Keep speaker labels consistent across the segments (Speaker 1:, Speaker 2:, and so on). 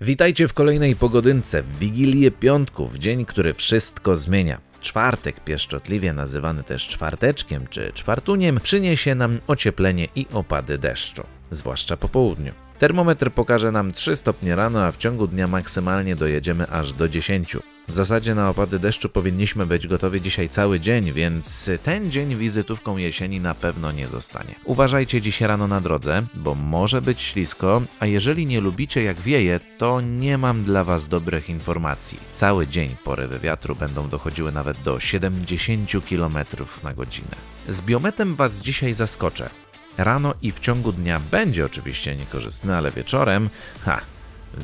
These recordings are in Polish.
Speaker 1: Witajcie w kolejnej pogodynce, w Wigilię Piątku, w dzień, który wszystko zmienia. Czwartek, pieszczotliwie nazywany też czwarteczkiem czy czwartuniem, przyniesie nam ocieplenie i opady deszczu, zwłaszcza po południu. Termometr pokaże nam 3 stopnie rano, a w ciągu dnia maksymalnie dojedziemy aż do 10. W zasadzie na opady deszczu powinniśmy być gotowi dzisiaj cały dzień, więc ten dzień wizytówką jesieni na pewno nie zostanie. Uważajcie dziś rano na drodze, bo może być ślisko, a jeżeli nie lubicie jak wieje, to nie mam dla Was dobrych informacji. Cały dzień porywy wiatru będą dochodziły nawet do 70 km na godzinę. Z biometem Was dzisiaj zaskoczę. Rano i w ciągu dnia będzie oczywiście niekorzystny, ale wieczorem, ha,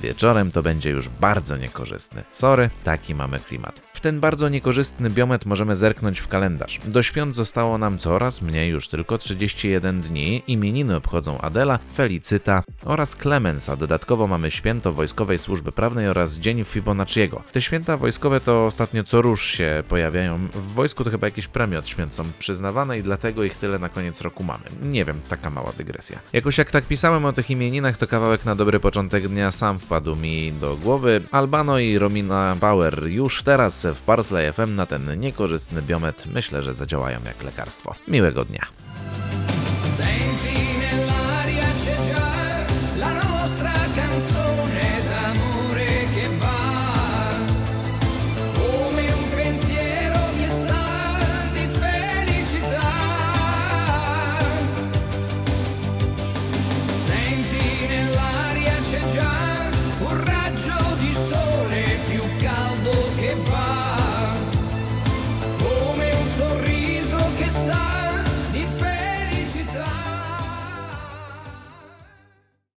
Speaker 1: wieczorem to będzie już bardzo niekorzystny. Sorry, taki mamy klimat. W ten bardzo niekorzystny biomet możemy zerknąć w kalendarz. Do świąt zostało nam coraz mniej, już tylko 31 dni. Imieniny obchodzą Adela, Felicyta oraz Clemens, a dodatkowo mamy święto Wojskowej Służby Prawnej oraz Dzień Fibonacciego. Te święta wojskowe to ostatnio co róż się pojawiają. W wojsku to chyba jakieś premie od są przyznawane i dlatego ich tyle na koniec roku mamy. Nie wiem, taka mała dygresja. Jakoś jak tak pisałem o tych imieninach, to kawałek na dobry początek dnia sam wpadł mi do głowy. Albano i Romina Bauer już teraz w Parsley FM na ten niekorzystny biomet myślę, że zadziałają jak lekarstwo. Miłego dnia.